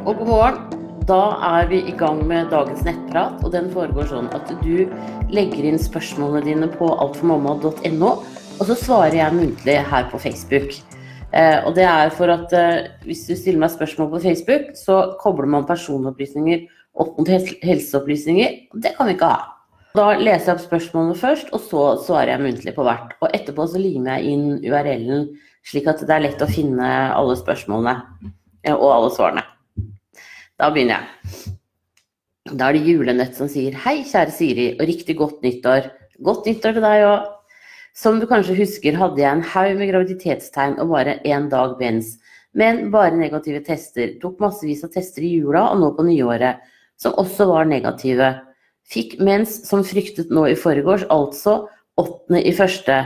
Og god morgen. Da er vi i gang med dagens nettprat, og den foregår sånn at du legger inn spørsmålene dine på altformamma.no, og så svarer jeg muntlig her på Facebook. Eh, og det er for at eh, hvis du stiller meg spørsmål på Facebook, så kobler man personopplysninger opp mot helseopplysninger. Det kan vi ikke ha. Da leser jeg opp spørsmålene først, og så svarer jeg muntlig på hvert. Og etterpå så limer jeg inn URL-en, slik at det er lett å finne alle spørsmålene eh, og alle svarene. Da begynner jeg. Da er det Julenøtt som sier hei, kjære Siri, og riktig godt nyttår. Godt nyttår til deg òg. Som du kanskje husker, hadde jeg en haug med graviditetstegn og bare én dag mens. Men bare negative tester. Tok massevis av tester i jula og nå på nyåret, som også var negative. Fikk mens som fryktet nå i forgårs, altså åttende i første.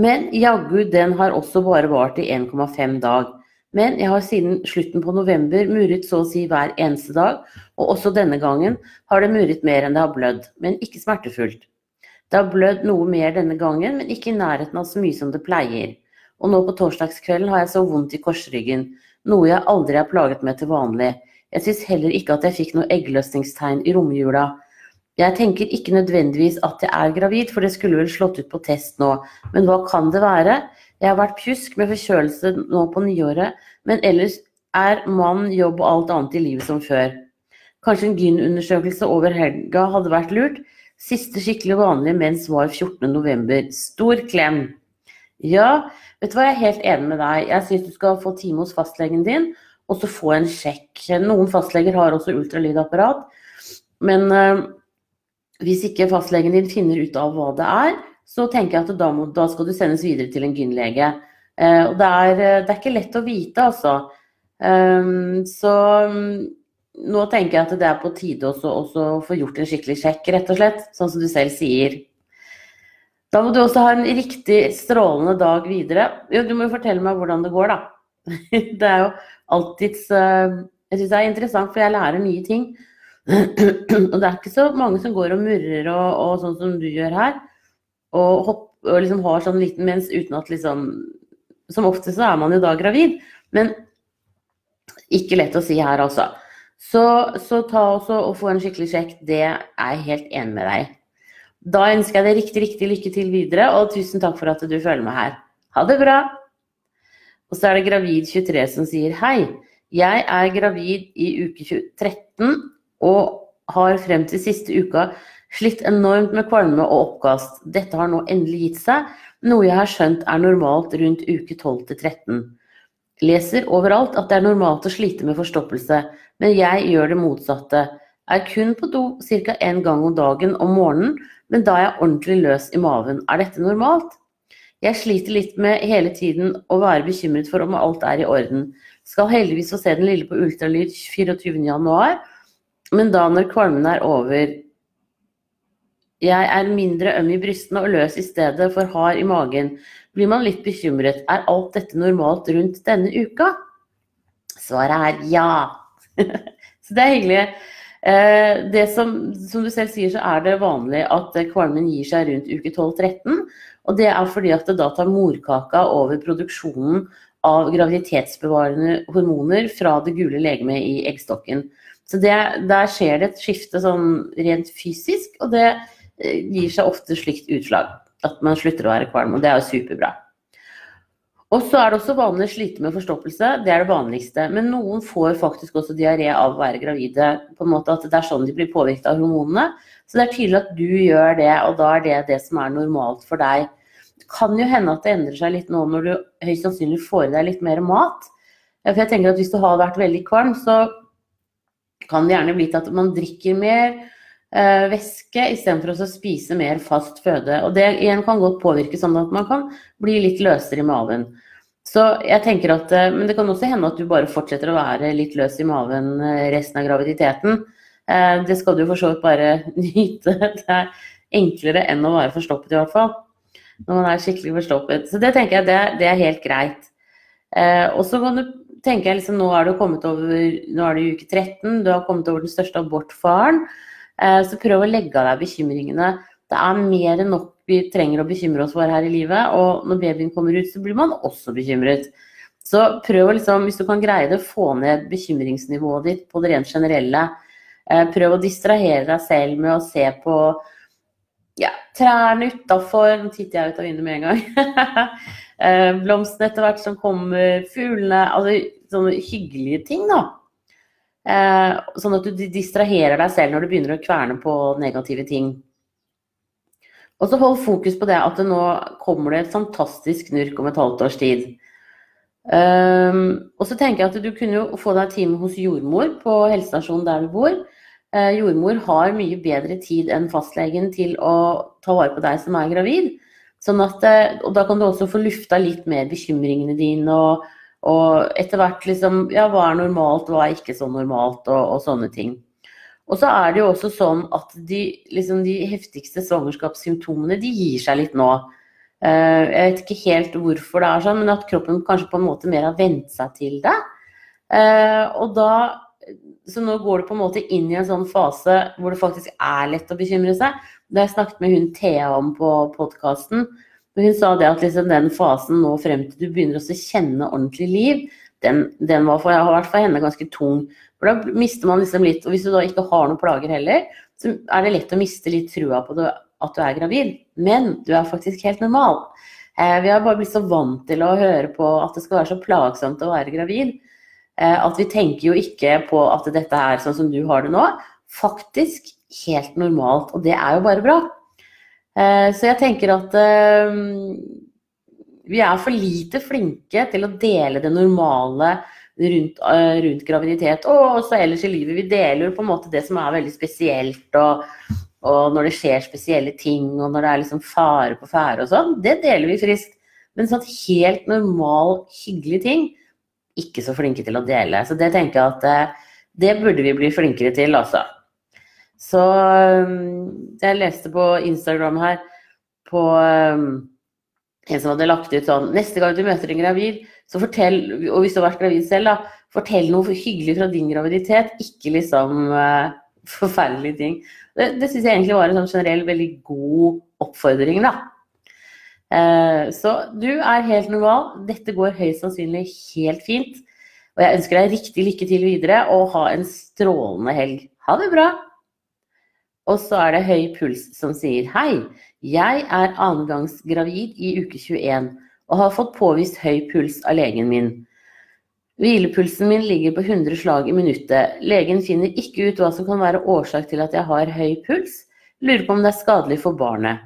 Men jaggu, den har også bare vart i 1,5 dag. Men jeg har siden slutten på november muret så å si hver eneste dag, og også denne gangen har det muret mer enn det har blødd, men ikke smertefullt. Det har blødd noe mer denne gangen, men ikke i nærheten av så mye som det pleier. Og nå på torsdagskvelden har jeg så vondt i korsryggen, noe jeg aldri har plaget med til vanlig. Jeg syns heller ikke at jeg fikk noe eggløsningstegn i romjula. Jeg tenker ikke nødvendigvis at jeg er gravid, for det skulle vel slått ut på test nå, men hva kan det være? Jeg har vært pjusk med forkjølelse nå på nyåret, men ellers er mann, jobb og alt annet i livet som før. Kanskje en gyn-undersøkelse over helga hadde vært lurt. Siste skikkelig vanlige mens var 14.11. Stor klem. Ja, vet du hva, jeg er helt enig med deg. Jeg syns du skal få time hos fastlegen din, og så få en sjekk. Noen fastleger har også ultralydapparat, men øh, hvis ikke fastlegen din finner ut av hva det er, så tenker jeg at da, må, da skal du sendes videre til en gynlege. Eh, og det er, eh, det er, ikke lett å vite, altså. Um, så um, nå tenker jeg at det er på tide også å få gjort en skikkelig sjekk, rett og slett. Sånn som du selv sier. Da må du også ha en riktig strålende dag videre. Jo, du må jo fortelle meg hvordan det går, da. Det er jo alltids uh, Jeg syns det er interessant, for jeg lærer nye ting. Og det er ikke så mange som går og murrer og, og sånn som du gjør her og, hopp, og liksom har sånn liten mens uten at liksom Som ofte så er man jo da gravid, men ikke lett å si her, altså. Så, så ta også og få en skikkelig sjekk. Det er jeg helt enig med deg Da ønsker jeg deg riktig, riktig lykke til videre, og tusen takk for at du følger med her. Ha det bra! Og så er det Gravid23 som sier hei. Jeg er gravid i uke 13 og har frem til siste uka Slitt enormt med kvalme og oppkast. Dette har nå endelig gitt seg, noe jeg har skjønt er normalt rundt uke 12 til 13. Leser overalt at det er normalt å slite med forstoppelse, men jeg gjør det motsatte. Er kun på do ca. én gang om dagen om morgenen, men da er jeg ordentlig løs i maven. Er dette normalt? Jeg sliter litt med hele tiden å være bekymret for om alt er i orden. Skal heldigvis få se den lille på ultralyd 24.1, men da når kvalmen er over, jeg er mindre øm i brystene og løs i stedet for hard i magen. Blir man litt bekymret. Er alt dette normalt rundt denne uka? Svaret er ja. så det er hyggelig. Eh, det som, som, du selv sier, så er det vanlig at kvalmen gir seg rundt uke 12-13. Og det er fordi at da tar morkaka over produksjonen av graviditetsbevarende hormoner fra det gule legemet i eggstokken. Så det, der skjer det et skifte sånn rent fysisk, og det Eh, gir seg ofte slikt utslag. At man slutter å være kvalm, og det er jo superbra. Og så er det også vanlig å slite med forstoppelse, det er det vanligste. Men noen får faktisk også diaré av å være gravide, på en måte at det er sånn de blir påvirket av hormonene. Så det er tydelig at du gjør det, og da er det det som er normalt for deg. Det kan jo hende at det endrer seg litt nå når du høyst sannsynlig får i deg litt mer mat. For jeg tenker at hvis du har vært veldig kvalm, så kan det gjerne bli til at man drikker mer, eh, væske istedenfor å spise mer fast føde. Og det igjen kan godt påvirke sånn at man kan bli litt løsere i maven. Så jeg tenker at, eh, Men det kan også hende at du bare fortsetter å være litt løs i maven eh, resten av graviditeten. Eh, det skal du for så vidt bare nyte. Det er enklere enn å være forstoppet, i hvert fall. Når man er skikkelig forstoppet. Så det tenker jeg det, det er helt greit. Og så kan du tenke liksom, nå er du kommet over, nå er du i uke 13, du har kommet over den største abortfaren. Eh, så prøv å legge av deg bekymringene. Det er mer enn nok vi trenger å bekymre oss for her i livet. Og når babyen kommer ut, så blir man også bekymret. Så prøv å liksom, hvis du kan greie det, få ned bekymringsnivået ditt på det rent generelle. Eh, prøv å distrahere deg selv med å se på ja, trærne utafor. Nå titter jeg ut av vinduet med en gang. Eh, blomstene etter hvert som kommer, fuglene Altså sånne hyggelige ting, da. Eh, sånn at du distraherer deg selv når du begynner å kverne på negative ting. Og så hold fokus på det at det nå kommer det et fantastisk knurk om et halvt års tid. Um, og så tenker jeg at du kunne jo få deg time hos jordmor på helsestasjonen der du bor. Uh, jordmor har mye bedre tid enn fastlegen til å ta vare på deg som er gravid. Sånn at, uh, og da kan du også få lufta litt mer bekymringene dine og, og etter hvert liksom Ja, hva er normalt, hva er ikke så normalt, og, og sånne ting. Og så er det jo også sånn at de, liksom de heftigste svangerskapssymptomene de gir seg litt nå. Eh, jeg vet ikke helt hvorfor det er sånn, men at kroppen kanskje på en måte mer har vent seg til det. Eh, og da Så nå går du på en måte inn i en sånn fase hvor det faktisk er lett å bekymre seg. Det har jeg snakket med hun Thea om på podkasten. Hun sa det at liksom den fasen nå frem til du begynner å kjenne ordentlig liv, den, den for, har vært for henne ganske tung. For da mister man liksom litt Og hvis du da ikke har noen plager heller, så er det lett å miste litt trua på det at du er gravid, men du er faktisk helt normal. Eh, vi har bare blitt så vant til å høre på at det skal være så plagsomt å være gravid, eh, at vi tenker jo ikke på at dette er sånn som du har det nå. Faktisk helt normalt, og det er jo bare bra. Eh, så jeg tenker at vi er for lite flinke til å dele det normale rundt, rundt graviditet og også ellers i livet. Vi deler på en måte det som er veldig spesielt og og når det skjer spesielle ting, og når det er liksom fare på ferde og sånn, det deler vi friskt. Men sånn helt normal, hyggelig ting, ikke så flinke til å dele. Så det tenker jeg at eh, det burde vi bli flinkere til, altså. Så um, jeg leste på Instagram her på um, en som hadde lagt ut sånn Neste gang du møter en gravid, så fortell, og hvis du har vært gravid selv, da, fortell noe hyggelig fra din graviditet. Ikke liksom uh, forferdelige ting. Det, det syns jeg egentlig var en sånn generell veldig god oppfordring, da. Uh, så du er helt normal. Dette går høyst sannsynlig helt fint. Og jeg ønsker deg riktig lykke til videre, og ha en strålende helg. Ha det bra! Og så er det høy puls som sier hei. Jeg er annengangsgravid i uke 21 og har fått påvist høy puls av legen min. Hvilepulsen min ligger på 100 slag i minuttet. Legen finner ikke ut hva som kan være årsak til at jeg har høy puls. Lurer på om det er skadelig for barnet.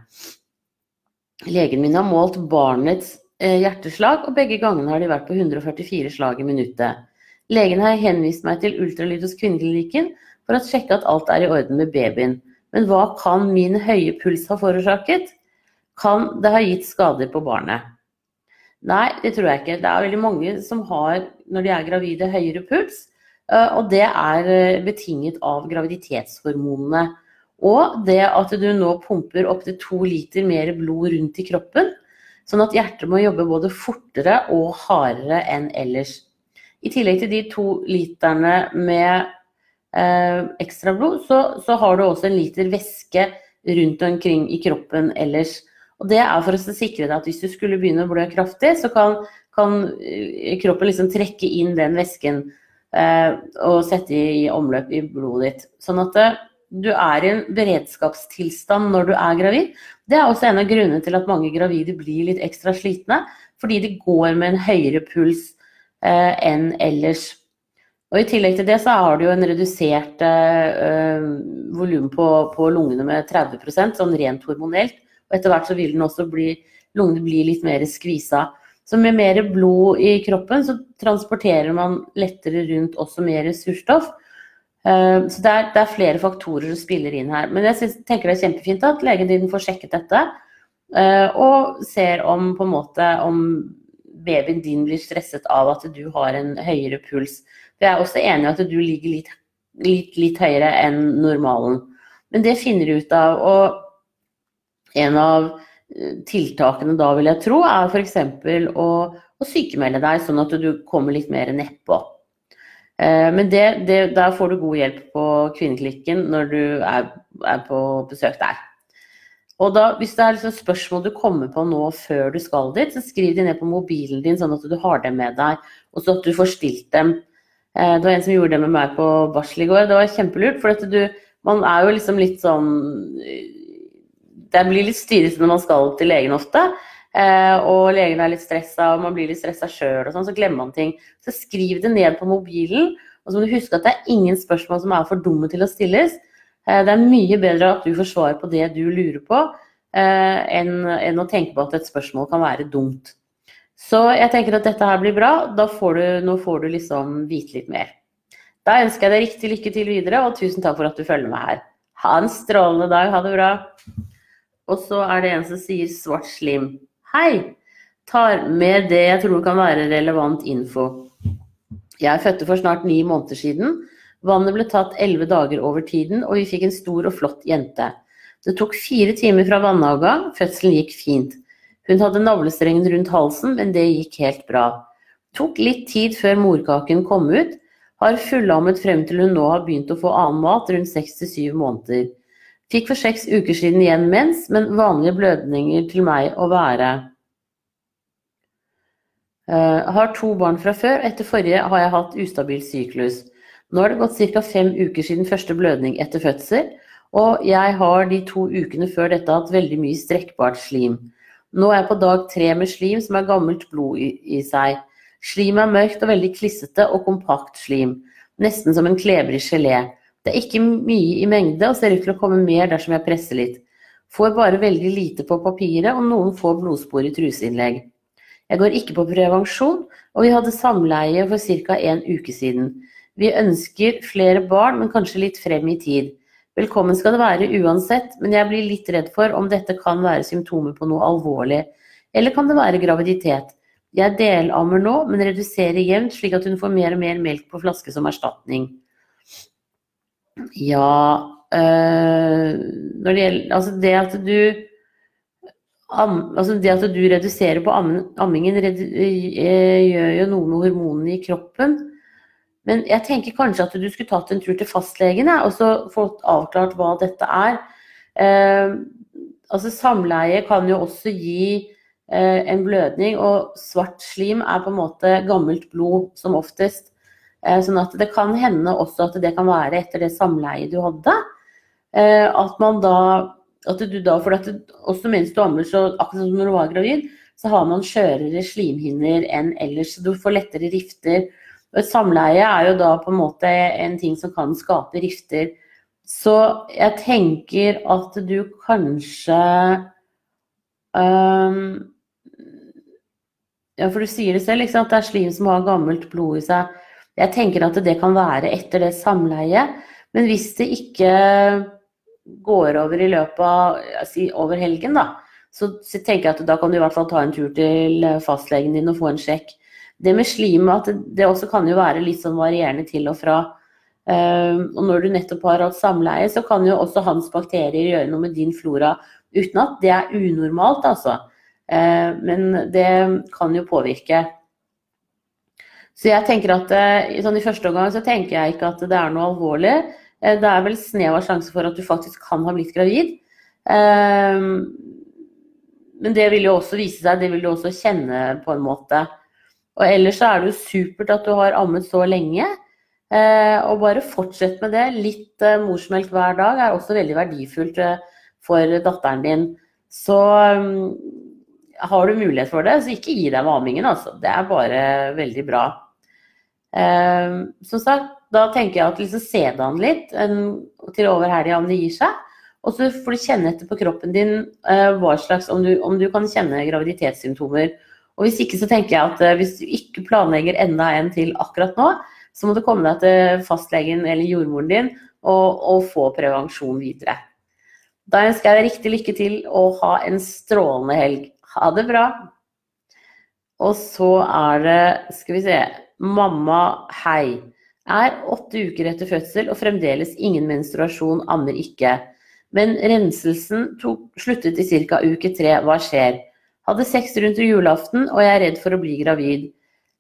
Legen min har målt barnets eh, hjerteslag, og begge gangene har de vært på 144 slag i minuttet. Legen har henvist meg til ultralyd hos kvinneklinikken for å sjekke at alt er i orden med babyen. Men hva kan min høye puls ha forårsaket? Kan det ha gitt skader på barnet? Nei, det tror jeg ikke. Det er veldig mange som har, når de er gravide, høyere puls. Eh, og det er eh, betinget av graviditetshormonene. Og det at du nå pumper opptil to liter mer blod rundt i kroppen. Sånn at hjertet må jobbe både fortere og hardere enn ellers. I tillegg til de to literne med ekstra blod, så, så har du også en liter væske rundt omkring i kroppen ellers. Og det er for å sikre deg at hvis du skulle begynne å blø kraftig, så kan, kan eh, kroppen liksom trekke inn den væsken eh, og sette i, i, omløp i blodet ditt. Sånn at eh, du er i en beredskapstilstand når du er gravid. Det er også en av grunnene til at mange gravide blir litt ekstra slitne, fordi de går med en høyere puls eh, enn ellers. Og I tillegg til det så har du jo en redusert eh, volum på, på, lungene med 30% sånn rent hormonelt. Og etter hvert så vil den også bli, lungene bli litt mer skvisa. Så med mer blod i kroppen så transporterer man lettere rundt også mer surstoff. Eh, så det er, det er flere faktorer som spiller inn her. Men jeg synes, tenker det er kjempefint at legen din får sjekket dette. Eh, og ser om på en måte om babyen din blir stresset av at du har en høyere puls. For jeg er også enig i at du ligger litt, litt, litt høyere enn normalen. Men det finner du ut av. og en av eh, tiltakene da, vil jeg tro, er f.eks. Å, å sykemelde deg, sånn at du kommer litt mer nedpå. Eh, men det, det, der får du god hjelp på kvinneklinikken når du er, er, på besøk der. Og da, hvis det er liksom spørsmål du kommer på nå før du skal dit, så skriv de ned på mobilen din, sånn at du har dem med deg, og så at du får stilt dem. Eh, det var en som gjorde det med meg på barsel i går. Det var kjempelurt, for du, man er jo liksom litt sånn Det blir litt styrete når man skal til legen ofte. Eh, og legen er litt stressa, og man blir litt stressa sjøl, og sånn, så glemmer man ting. Så skriv det ned på mobilen, og så må du huske at det er ingen spørsmål som er for dumme til å stilles. Eh, det er mye bedre at du får svar på det du lurer på, eh, enn å tenke på at et spørsmål kan være dumt. Så jeg tenker at dette her blir bra. Da får du, nå får du liksom vite litt mer. Da ønsker jeg deg riktig lykke til videre, og tusen takk for at du følger med her. Ha en strålende dag. Ha det bra. Og så er det en som sier svart slim. Hei! Tar med det jeg tror kan være relevant info. Jeg fødte for snart ni måneder siden. Vannet ble tatt elleve dager over tiden, og vi fikk en stor og flott jente. Det tok fire timer fra vannavgang, fødselen gikk fint. Hun hadde navlestrengen rundt halsen, men det gikk helt bra. Tok litt tid før morkaken kom ut. Har fullammet frem til hun nå har begynt å få annen mat, rundt seks til syv måneder. Fikk for seks uker siden igjen mens, men vanlige blødninger til meg å være. Uh, har to barn fra før, etter forrige har jeg hatt ustabil syklus. Nå har det gått ca. fem uker siden første blødning etter fødsel, og jeg har de to ukene før dette hatt veldig mye strekkbart slim. Nå er jeg på dag tre med slim som er gammelt blod i, i seg. Slimet er mørkt og veldig klissete og kompakt slim, nesten som en klebrig gelé. Det er ikke mye i mengde og ser ut til å komme mer dersom jeg presser litt. Får bare veldig lite på papiret og noen få blodspor i truseinnlegg. Jeg går ikke på prevensjon, og vi hadde samleie for ca. en uke siden. Vi ønsker flere barn, men kanskje litt frem i tid. Velkommen skal det være uansett, men jeg blir litt redd for om dette kan være symptomer på noe alvorlig. Eller kan det være graviditet? Jeg delammer nå, men reduserer jevnt, slik at hun får mer og mer melk på flaske som erstatning. Ja øh, Når det gjelder Altså det at du am, altså det at du reduserer på ammingen, redu, øh, gjør jo noe med hormonene i kroppen. Men jeg tenker kanskje at du skulle tatt en tur til fastlegen og så fått avklart hva dette er. Eh, altså Samleie kan jo også gi eh, en blødning, og svart slim er på en måte gammelt blod som oftest. Eh, sånn at det kan hende også at det kan være etter det samleiet du hadde. Eh, at man da at du da, for at du, også mens du ammer, så akkurat som når du var gravid, så har man skjørere slimhinner enn ellers. Så du får lettere rifter. Og et samleie er jo da på en måte en ting som kan skape rifter. Så jeg tenker at du kanskje um, Ja, for du sier det selv, ikke sant. Det er slim som har gammelt blod i seg. Jeg tenker at det kan være etter det samleiet. Men hvis det ikke går over i løpet av si, over helgen, da, så, så, tenker jeg at da kan du i hvert fall ta en tur til fastlegen din og få en sjekk. Det med slimet, at det også kan jo være litt sånn varierende til og fra. Uh, og når du nettopp har hatt samleie, så kan jo også hans bakterier gjøre noe med din flora uten at det er unormalt, altså. Uh, men det kan jo påvirke. Så jeg tenker at eh, sånn I første omgang så tenker jeg ikke at det er noe alvorlig. Uh, det er vel snev av sjanse for at du faktisk kan ha blitt gravid. Uh, men det vil jo også vise seg, det vil du også kjenne på en måte. Og ellers så er det jo supert at du har ammet så lenge. Eh, og bare fortsett med det. Litt morsmelk hver dag er også veldig verdifullt for datteren din. Så ehm, har du mulighet for det, så ikke gi deg med ammingen, altså. Det er bare veldig bra. Som sagt, da tenker jeg at liksom se det an litt til over helga om det gir seg. Og så får du kjenne etter på kroppen din hva slags, om du, om du, kan kjenne graviditetssymptomer. Og hvis ikke så tenker jeg at uh, hvis du ikke planlegger enda en til akkurat nå, så må du komme deg til fastlegen eller jordmoren din og, og få prevensjon videre. Da ønsker jeg deg riktig lykke til og ha en strålende helg. Ha det bra. Og så er det, skal vi se Mamma, hei. Er åtte uker etter fødsel og fremdeles ingen menstruasjon, ammer ikke. Men renselsen tok, sluttet i ca. uke tre. Hva skjer? Hadde sex rundt julaften, og jeg er redd for å bli gravid.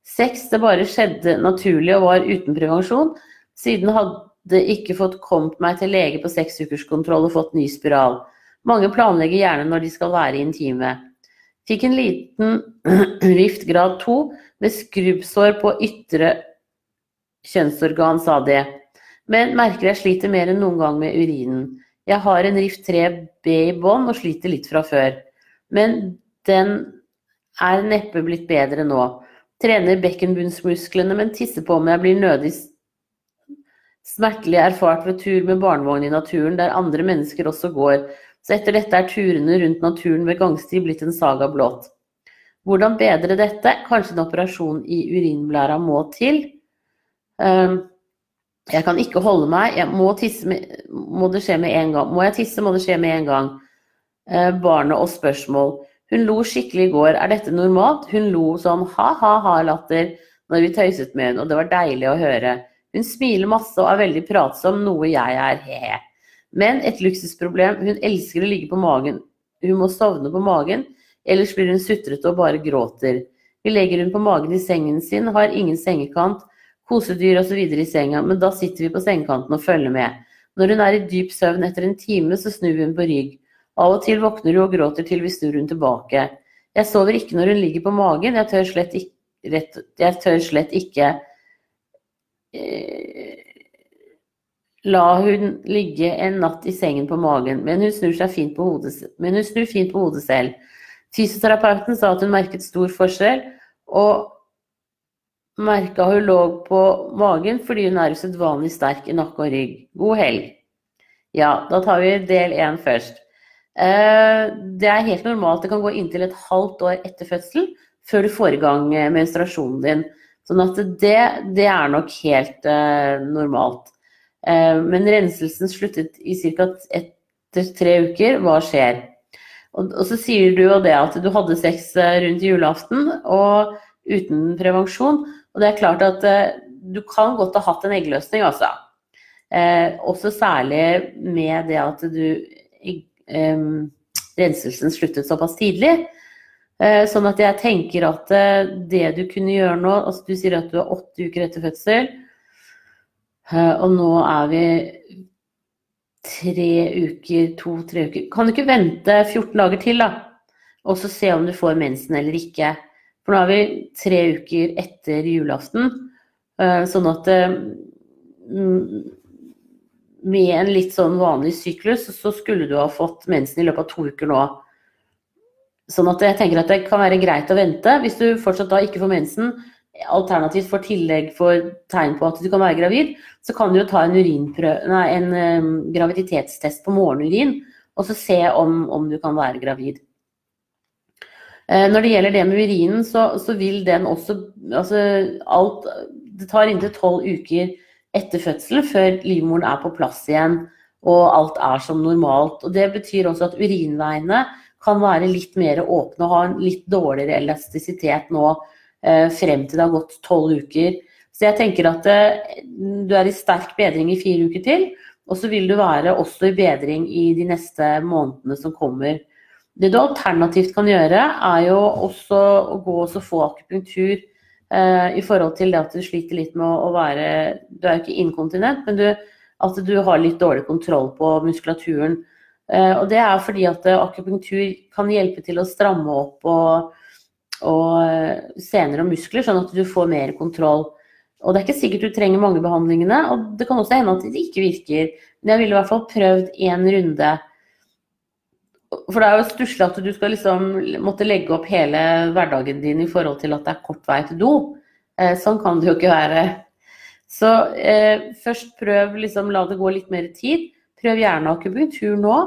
Sex det bare skjedde naturlig og var uten prevensjon. Siden hadde ikke fått kommet meg til lege på seksukerskontroll og fått ny spiral. Mange planlegger gjerne når de skal være intime. Fikk en liten rift grad 2 med skrubbsår på ytre kjønnsorgan, sa det. Men merker jeg sliter mer enn noen gang med urinen. Jeg har en rift 3B i bånn og sliter litt fra før. Men den er neppe blitt bedre nå. Trener bekkenbunnsmusklene, men tisser på meg blir nødig smertelig erfart ved tur med barnevogn i naturen, der andre mennesker også går. Så etter dette er turene rundt naturen ved gangsti blitt en saga blått. Hvordan bedre dette? Kanskje en operasjon i urinblæra må til? Um, jeg kan ikke holde meg. Jeg må, tisse med, må det skje med en gang. Må jeg tisse, må det skje med en gang. Uh, barnet og spørsmål. Hun lo skikkelig i går. Er dette normalt? Hun lo sånn ha-ha-ha-latter når vi tøyset med henne, og det var deilig å høre. Hun smiler masse og er veldig pratsom, noe jeg er, he-he. Men et luksusproblem. Hun elsker å ligge på magen. Hun må sovne på magen, ellers blir hun sutrete og bare gråter. Vi legger hun på magen i sengen sin, har ingen sengekant, kosedyr osv. i senga, men da sitter vi på sengekanten og følger med. Når hun er i dyp søvn etter en time, så snur hun på rygg. Av og til våkner hun og gråter til vi snur hun tilbake. Jeg sover ikke når hun ligger på magen, jeg tør slett ikke, rett, jeg tør slett ikke eh, La hun ligge en natt i sengen på magen, men hun snur, fint på hodet, hun snur fint på hodet selv. Fysioterapeuten sa at hun merket stor forskjell, og merka hun lå på magen fordi hun er usedvanlig sterk i nakke og rygg. God helg. Ja, da tar vi del én først. Eh, det er helt normalt. Det kan gå inntil et halvt år etter fødsel før du får i gang eh, menstruasjonen din. Sånn at det, det er nok helt uh, normalt. Uh, men renselsen sluttet i ca. etter tre uker. Hva skjer? Og, og, så sier du jo det at du hadde sex rundt julaften og uten prevensjon. Og det er klart at uh, du kan godt ha hatt en eggløsning, altså. også særlig med det at du renselsen sluttet såpass tidlig. Uh, sånn at jeg tenker at uh, det du kunne gjøre nå altså Du sier at du er åtte uker etter fødsel, uh, og nå er vi tre uker, to-tre uker Kan du ikke vente 14 dager til, da? Og så se om du får mensen eller ikke. For nå er vi tre uker etter julaften. Sånn at med en litt sånn vanlig syklus, så skulle du ha fått mensen i løpet av to uker nå. Sånn at jeg tenker at det kan være greit å vente. Hvis du fortsatt da ikke får mensen, alternativt får tillegg for tegn på at du kan være gravid, så kan du jo ta en, nei, en um, graviditetstest på morgenurin, og så se om, om du kan være gravid. Eh, når det gjelder det med urinen, så, så vil den også Altså alt Det tar inntil tolv uker etter fødselen, før livmoren er på plass igjen og alt er som normalt. Og Det betyr også at urinveiene kan være litt mer åpne og ha en litt dårligere elastisitet nå eh, frem til det har gått tolv uker. Så jeg tenker at eh, du er i sterk bedring i fire uker til, og så vil du være også i bedring i de neste månedene som kommer. Det du alternativt kan gjøre, er jo også å gå og få akupunktur Uh, i forhold til det at du sliter litt med å, å være Du er jo ikke inkontinent, men du, at du har litt dårlig kontroll på muskulaturen. Uh, og det er fordi at akupunktur kan hjelpe til å stramme opp og, og sener og muskler, sånn at du får mer kontroll. Og det er ikke sikkert du trenger mange behandlingene, og det kan også hende at det ikke virker. Men jeg ville i hvert fall prøvd én runde for det er jo stusslig at du skal liksom måtte legge opp hele hverdagen din i forhold til at det er kort vei til do. Eh, sånn kan det jo ikke være. Så eh, først prøv liksom la det gå litt mer tid. Prøv gjerne akupunktur nå,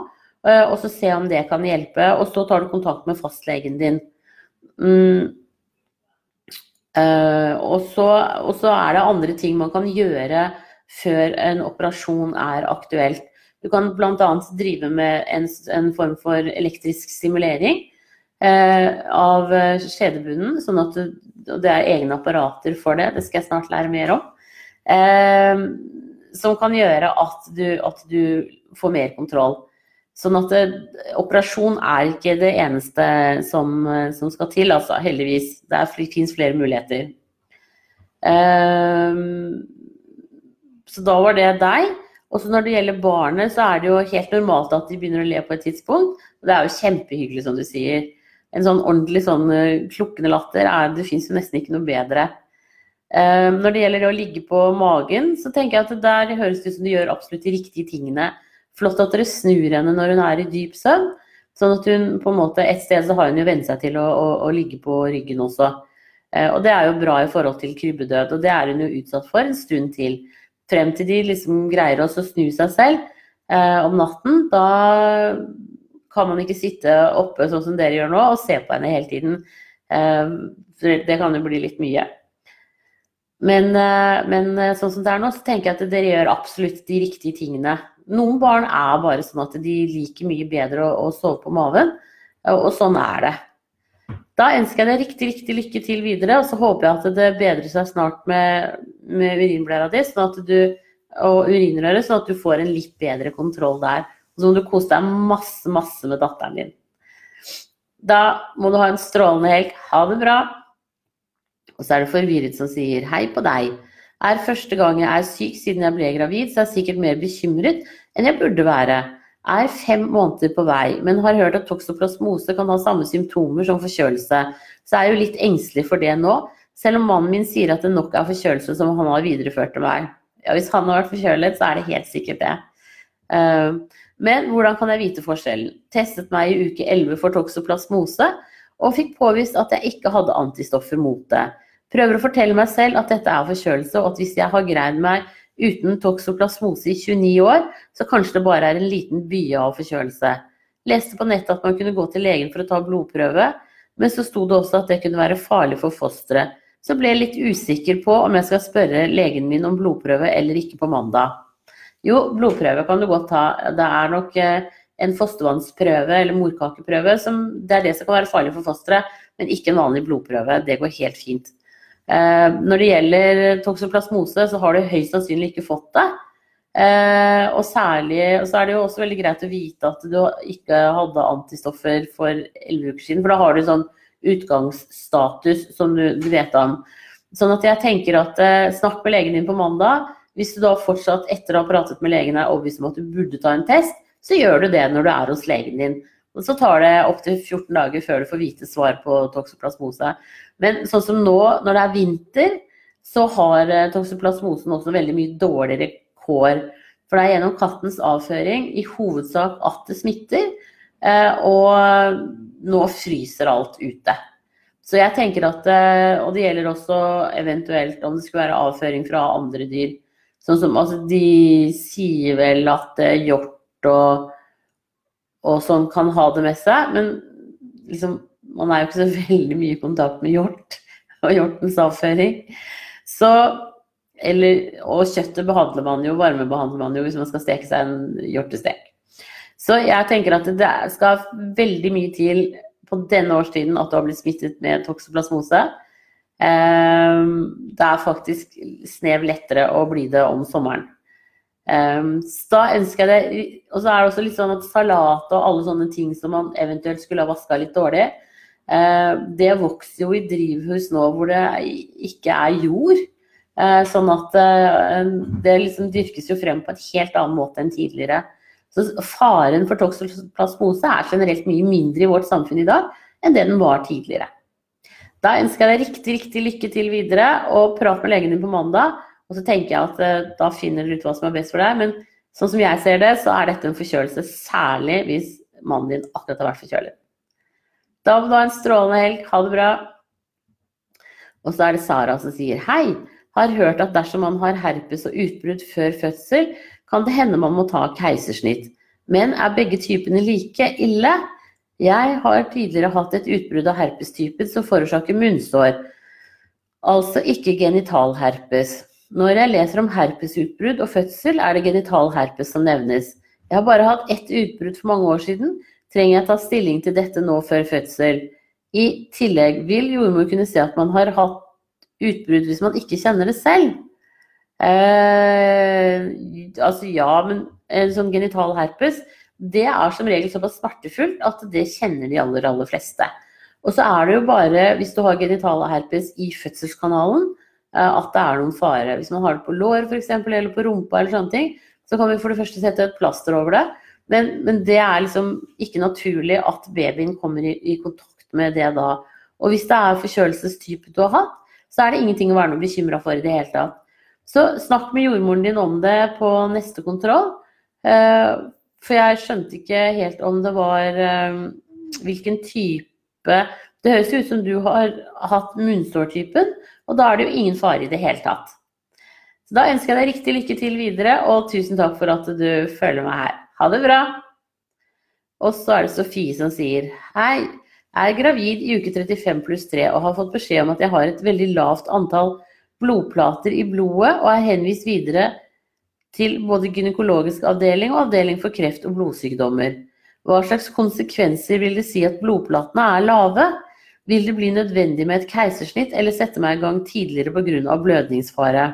eh, og så se om det kan hjelpe. Og så tar du kontakt med fastlegen din. Mm. Eh, og, så, og så er det andre ting man kan gjøre før en operasjon er aktuelt. Du kan bl.a. drive med en, en, form for elektrisk stimulering eh, av eh, skjedebunnen. Sånn at du, det er egne apparater for det. Det skal jeg snart lære mer om. Eh, som kan gjøre at du, at du, får mer kontroll. Sånn at det, eh, operasjon er ikke det eneste som, eh, som skal til, altså. Heldigvis. Det fins flere muligheter. Eh, så da var det deg. Også når det gjelder barnet, så er det jo helt normalt at de begynner å le på et tidspunkt. Og det er jo kjempehyggelig, som du sier. En sånn ordentlig sånn eh, klukkende latter er Det fins jo nesten ikke noe bedre. Um, når det gjelder å ligge på magen, så tenker jeg at det der høres ut som du gjør absolutt de riktige tingene. Flott at dere snur henne når hun er i dyp søvn. Sånn at hun på en måte Et sted så har hun jo vent seg til å, å, å, ligge på ryggen også. Uh, og det er jo bra i forhold til krybbedød, og det er hun jo utsatt for en stund til. Frem til de liksom greier å snu seg selv eh, om natten. Da kan man ikke sitte oppe sånn som dere gjør nå og se på henne hele tiden. Eh, det kan jo bli litt mye. Men, eh, men, eh, sånn som det er nå, så tenker jeg at dere gjør absolutt de riktige tingene. Noen barn er bare sånn at de liker mye bedre å, å sove på maven, og sånn er det. Da ønsker jeg deg riktig, riktig lykke til videre, og så håper jeg at det bedrer seg snart med, med urinblæra di sånn du, og urinrøret, sånn at du får en litt bedre kontroll der. Og så må du kose deg masse, masse med datteren din. Da må du ha en strålende helg. Ha det bra. Og så er det forvirret som sier hei på deg. Er første gang jeg er syk siden jeg ble gravid, så er jeg sikkert mer bekymret enn jeg burde være. Er fem måneder på vei, men har hørt at toksoplasmose kan ha samme symptomer som forkjølelse. Så jeg er jo litt engstelig for det nå, selv om mannen min sier at det nok er forkjølelse som han har videreført til meg. Ja, hvis han har vært forkjølet, så er det helt sikkert det. Uh, men hvordan kan jeg vite forskjellen? Testet meg i uke 11 for toksoplasmose og fikk påvist at jeg ikke hadde antistoffer mot det. Prøver å fortelle meg selv at dette er forkjølelse, og at hvis jeg har greid meg uten toksoplasmose i 29 år, så kanskje det bare er en liten bye av forkjølelse. Leste på nettet at man kunne gå til legen for å ta blodprøve, men så sto det også at det kunne være farlig for fosteret. Så ble jeg litt usikker på om jeg skal spørre legen min om blodprøve eller ikke på mandag. Jo, blodprøve kan du godt ta. Det er nok eh, en fostervannsprøve eller morkakeprøve som det er det som kan være farlig for fosteret, men ikke en vanlig blodprøve. Det går helt fint. Eh, når det gjelder toksoplasmose, så har du høyst sannsynlig ikke fått det. Eh, og særlig, så er det jo også veldig greit å vite at du ikke hadde antistoffer for 11 uker siden, for da har du sånn utgangsstatus som du, du vet om. Sånn at jeg tenker at eh, snakk med legen din på mandag. Hvis du da fortsatt etter å ha pratet med legen er overbevist om at du burde ta en test, så gjør du det når du er hos legen din. Og så tar det opptil 14 dager før du får vite svar på toksoplasmose. Men sånn som nå, når det er vinter, så har eh, toksoplasmosen også veldig mye dårligere kår. For det er gjennom kattens avføring i hovedsak at det smitter. Eh, og nå fryser alt ute. Så jeg tenker at eh, Og det gjelder også eventuelt om det skulle være avføring fra andre dyr. Sånn som altså, De sier vel at hjort og og som kan ha det med seg. Men liksom, man er jo ikke så veldig mye i kontakt med hjort og hjortens avføring. Så eller, og kjøttet behandler man jo, varmebehandler man jo hvis man skal steke seg en hjortestek. Så jeg tenker at det skal veldig mye til på denne årstiden at du har blitt smittet med toksoplasmose. Ehm, det er faktisk snev lettere å bli det om sommeren. Um, så da ønsker jeg det Og så er det også litt sånn at salat og alle sånne ting som man eventuelt skulle ha vaska litt dårlig, uh, det vokser jo i drivhus nå hvor det ikke er jord. Uh, sånn at uh, det liksom dyrkes jo frem på en helt annen måte enn tidligere. Så faren for toksoplasmose er generelt mye mindre i vårt samfunn i dag enn det den var tidligere. Da ønsker jeg deg riktig, riktig lykke til videre, og prat med legen din på mandag. Og så tenker jeg at eh, da finner dere ut hva som er best for deg. Men sånn som jeg ser det, så er dette en forkjølelse, særlig hvis mannen din akkurat har vært forkjølet. Da må du ha en strålende helg. Ha det bra. Og så er det Sara som sier hei. Har hørt at dersom man har herpes og utbrudd før fødsel, kan det hende man må ta keisersnitt. Men er begge typene like ille? Jeg har tidligere hatt et utbrudd av herpestypen som forårsaker munnsår. Altså ikke genitalherpes. Når jeg leser om herpesutbrudd og fødsel, er det genital herpes som nevnes. Jeg har bare hatt ett utbrudd for mange år siden. Trenger jeg ta stilling til dette nå før fødsel? I tillegg vil jordmor kunne se at man har hatt utbrudd hvis man ikke kjenner det selv. Eh, altså ja, men en sånn genital herpes, det er som regel såpass smertefullt at det kjenner de aller, aller fleste. Og så er det jo bare, hvis du har genital herpes i fødselskanalen, at det er noen fare. Hvis man har det på lår f.eks. eller på rumpa eller sånne ting, så kan vi for det første sette et plaster over det. Men, men det er liksom ikke naturlig at babyen kommer i, i, kontakt med det da. Og hvis det er forkjølelsestype du har hatt, så er det ingenting å være noe bekymra for i det hele tatt. Så snakk med jordmoren din om det på neste kontroll. Eh, for jeg skjønte ikke helt om det var eh, hvilken type Det høres ut som du har hatt munnsårtypen, og da er det jo ingen fare i det hele tatt. Så da ønsker jeg deg riktig lykke til videre, og tusen takk for at du følger meg her. Ha det bra! Og så er det Sofie som sier Hei, jeg er gravid i uke 35 pluss 3 og har fått beskjed om at jeg har et veldig lavt antall blodplater i blodet og er henvist videre til både gynekologisk avdeling og avdeling for kreft og blodsykdommer. Hva slags konsekvenser vil det si at blodplatene er lave? Vil det bli nødvendig med et keisersnitt eller sette meg i gang tidligere pga. blødningsfare?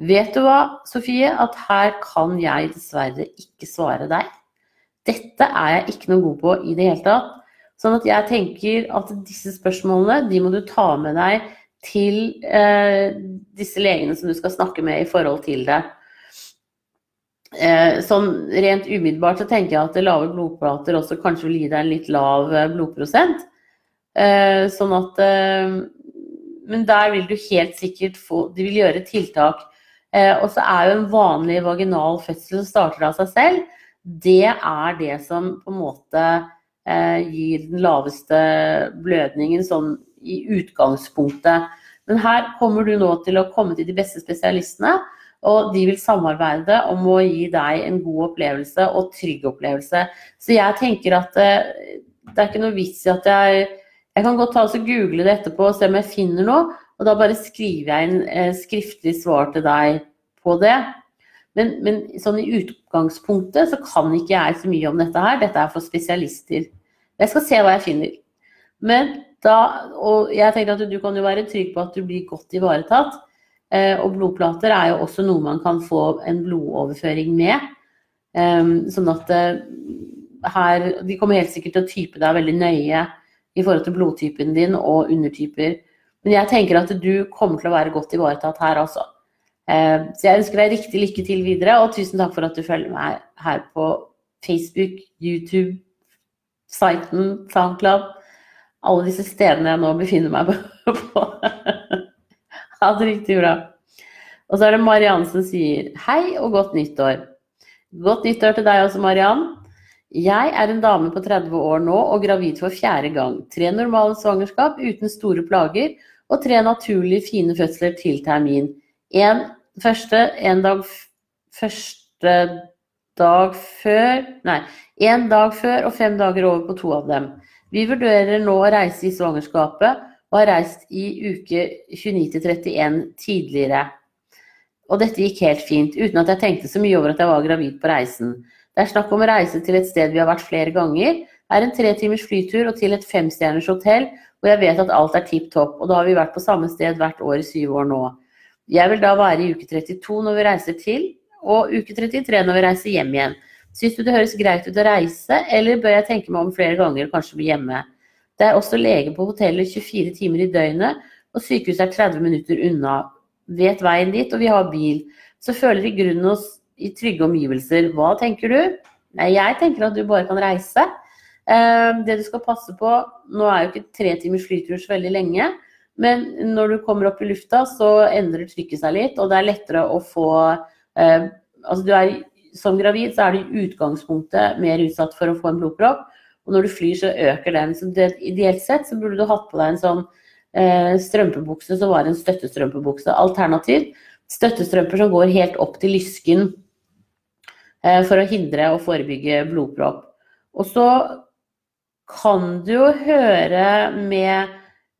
Vet du hva, Sofie, at her kan jeg dessverre ikke svare deg. Dette er jeg ikke noe god på i det hele tatt. Sånn at jeg tenker at disse spørsmålene, de må du ta med deg til eh, disse legene som du skal snakke med i forhold til det. Eh, sånn rent umiddelbart så tenker jeg at lave blodplater også kanskje vil gi deg en litt lav eh, blodprosent. Eh, sånn at eh, Men der vil du helt sikkert få De vil gjøre tiltak. Eh, og så er jo en vanlig vaginal fødsel som starter av seg selv, det er det som på en måte gir den laveste blødningen sånn i utgangspunktet. Men her kommer du nå til å komme til de beste spesialistene, og de vil samarbeide om å gi deg en god opplevelse og trygg opplevelse. Så jeg tenker at det, det er ikke noe vits i at jeg Jeg kan godt ta og google det etterpå og se om jeg finner noe, og da bare skriver jeg inn eh, skriftlig svar til deg på det. Men, men, sånn i utgangspunktet så kan ikke jeg så mye om dette her. Dette er for spesialister. Jeg skal se hva jeg finner. Men da, og jeg tenker at du kan jo være trygg på at du blir godt ivaretatt. Eh, og blodplater er jo også noe man kan få en blodoverføring med. Eh, sånn at eh, her De kommer helt sikkert til å type deg veldig nøye i forhold til blodtypen din og undertyper. Men jeg tenker at du kommer til å være godt ivaretatt her, altså. Så jeg ønsker deg riktig lykke til videre, og tusen takk for at du følger meg her på Facebook, YouTube, siten, SoundCloud alle disse stedene jeg nå befinner meg på. ha det riktig bra. Og så er det Mariann som sier hei og godt nyttår. Godt nyttår til deg også, Mariann. Jeg er en dame på 30 år nå og gravid for fjerde gang. Tre normale svangerskap uten store plager og tre naturlige fine fødsler til termin. En første, en dag første dag før Nei, én dag før og fem dager over på to av dem. Vi vurderer nå å reise i svangerskapet, og har reist i uke 29-31 tidligere. Og dette gikk helt fint, uten at jeg tenkte så mye over at jeg var gravid på reisen. Det er snakk om å reise til et sted vi har vært flere ganger. Det er en tre timers flytur og til et femstjerners hotell, og jeg vet at alt er tipp topp. Og da har vi vært på samme sted hvert år i syv år nå. Jeg vil da være i uke 32 når vi reiser til, og uke 33 når vi reiser hjem igjen. Syns du det høres greit ut å reise, eller bør jeg tenke meg om flere ganger og kanskje bli hjemme? Det er også lege på hotellet 24 timer i døgnet, og sykehuset er 30 minutter unna. Vet veien dit, og vi har bil. Så føler vi grunnen oss i trygge omgivelser. Hva tenker du? Nei, jeg tenker at du bare kan reise. Eh, det du skal passe på Nå er jo ikke tre timers flytur så veldig lenge, men når du kommer opp i lufta, så endrer trykket seg litt, og det er lettere å få eh, Altså, du er som gravid så er du i utgangspunktet mer utsatt for å få en blodpropp. Og når du flyr, så øker den. Så det, ideelt sett så burde du hatt på deg en sånn eh, strømpebukse som var en støttestrømpebukse. Alternativt støttestrømper som går helt opp til lysken for å hindre og forebygge blodpropp. Og så kan du jo høre med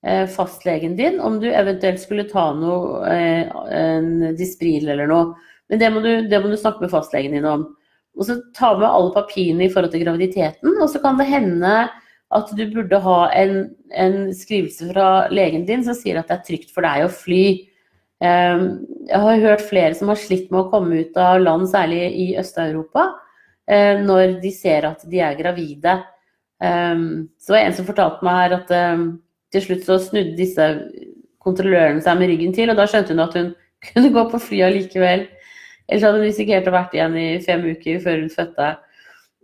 eh, fastlegen din om du eventuelt skulle ta noe, eh, Dispril eller noe. Men det må, du, det må du snakke med fastlegen din om. Og så ta med alle papirene i forhold til graviditeten, og så kan det hende at du burde ha en, en, skrivelse fra legen din som sier at det er trygt for deg å fly. Ehm, jeg har hørt flere som har slitt med å komme ut av land, særlig i Øst-Europa, eh, når de ser at de er gravide. Ehm, så var det en som fortalte meg her at ehm, til slutt så snudde disse kontrollørene seg med ryggen til, og da skjønte hun at hun kunne gå på flyet likevel. Ellers hadde hun risikert å vært igjen i fem uker før hun fødte.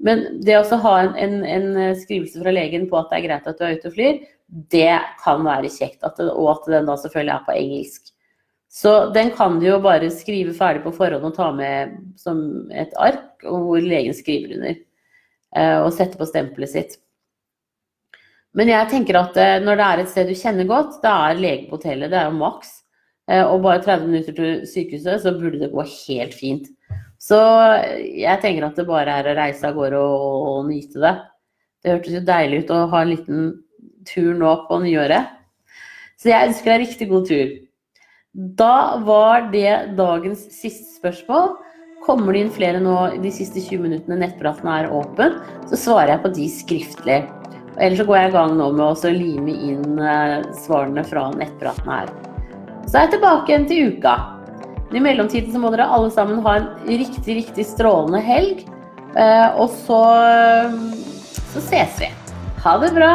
Men det å ha en, en, en, skrivelse fra legen på at det er greit at du er ute og flyr, det kan være kjekt. At det, og at den da selvfølgelig er på engelsk. Så den kan du jo bare skrive ferdig på forhånd og ta med som et ark, hvor legen skriver under. Eh, og sette på stempelet sitt. Men jeg tenker at eh, når det er et sted du kjenner godt, det er lege det er jo maks. Eh, og bare 30 minutter til sykehuset, så burde det gå helt fint. Så jeg tenker at det bare er å reise av gårde og, og nyte det. Det hørtes jo deilig ut å ha en liten tur nå på nyåret. Så jeg ønsker deg riktig god tur. Da var det dagens siste spørsmål. Kommer det inn flere nå de siste 20 minuttene nettpraten er åpen, så svarer jeg på de skriftlig. Ellers så går jeg i gang nå med å lime inn eh, svarene fra nettpraten her. Så er jeg tilbake igjen til uka. I mellomtiden så må dere alle sammen ha en riktig, riktig strålende helg. Eh, og så, så ses vi. Ha det bra.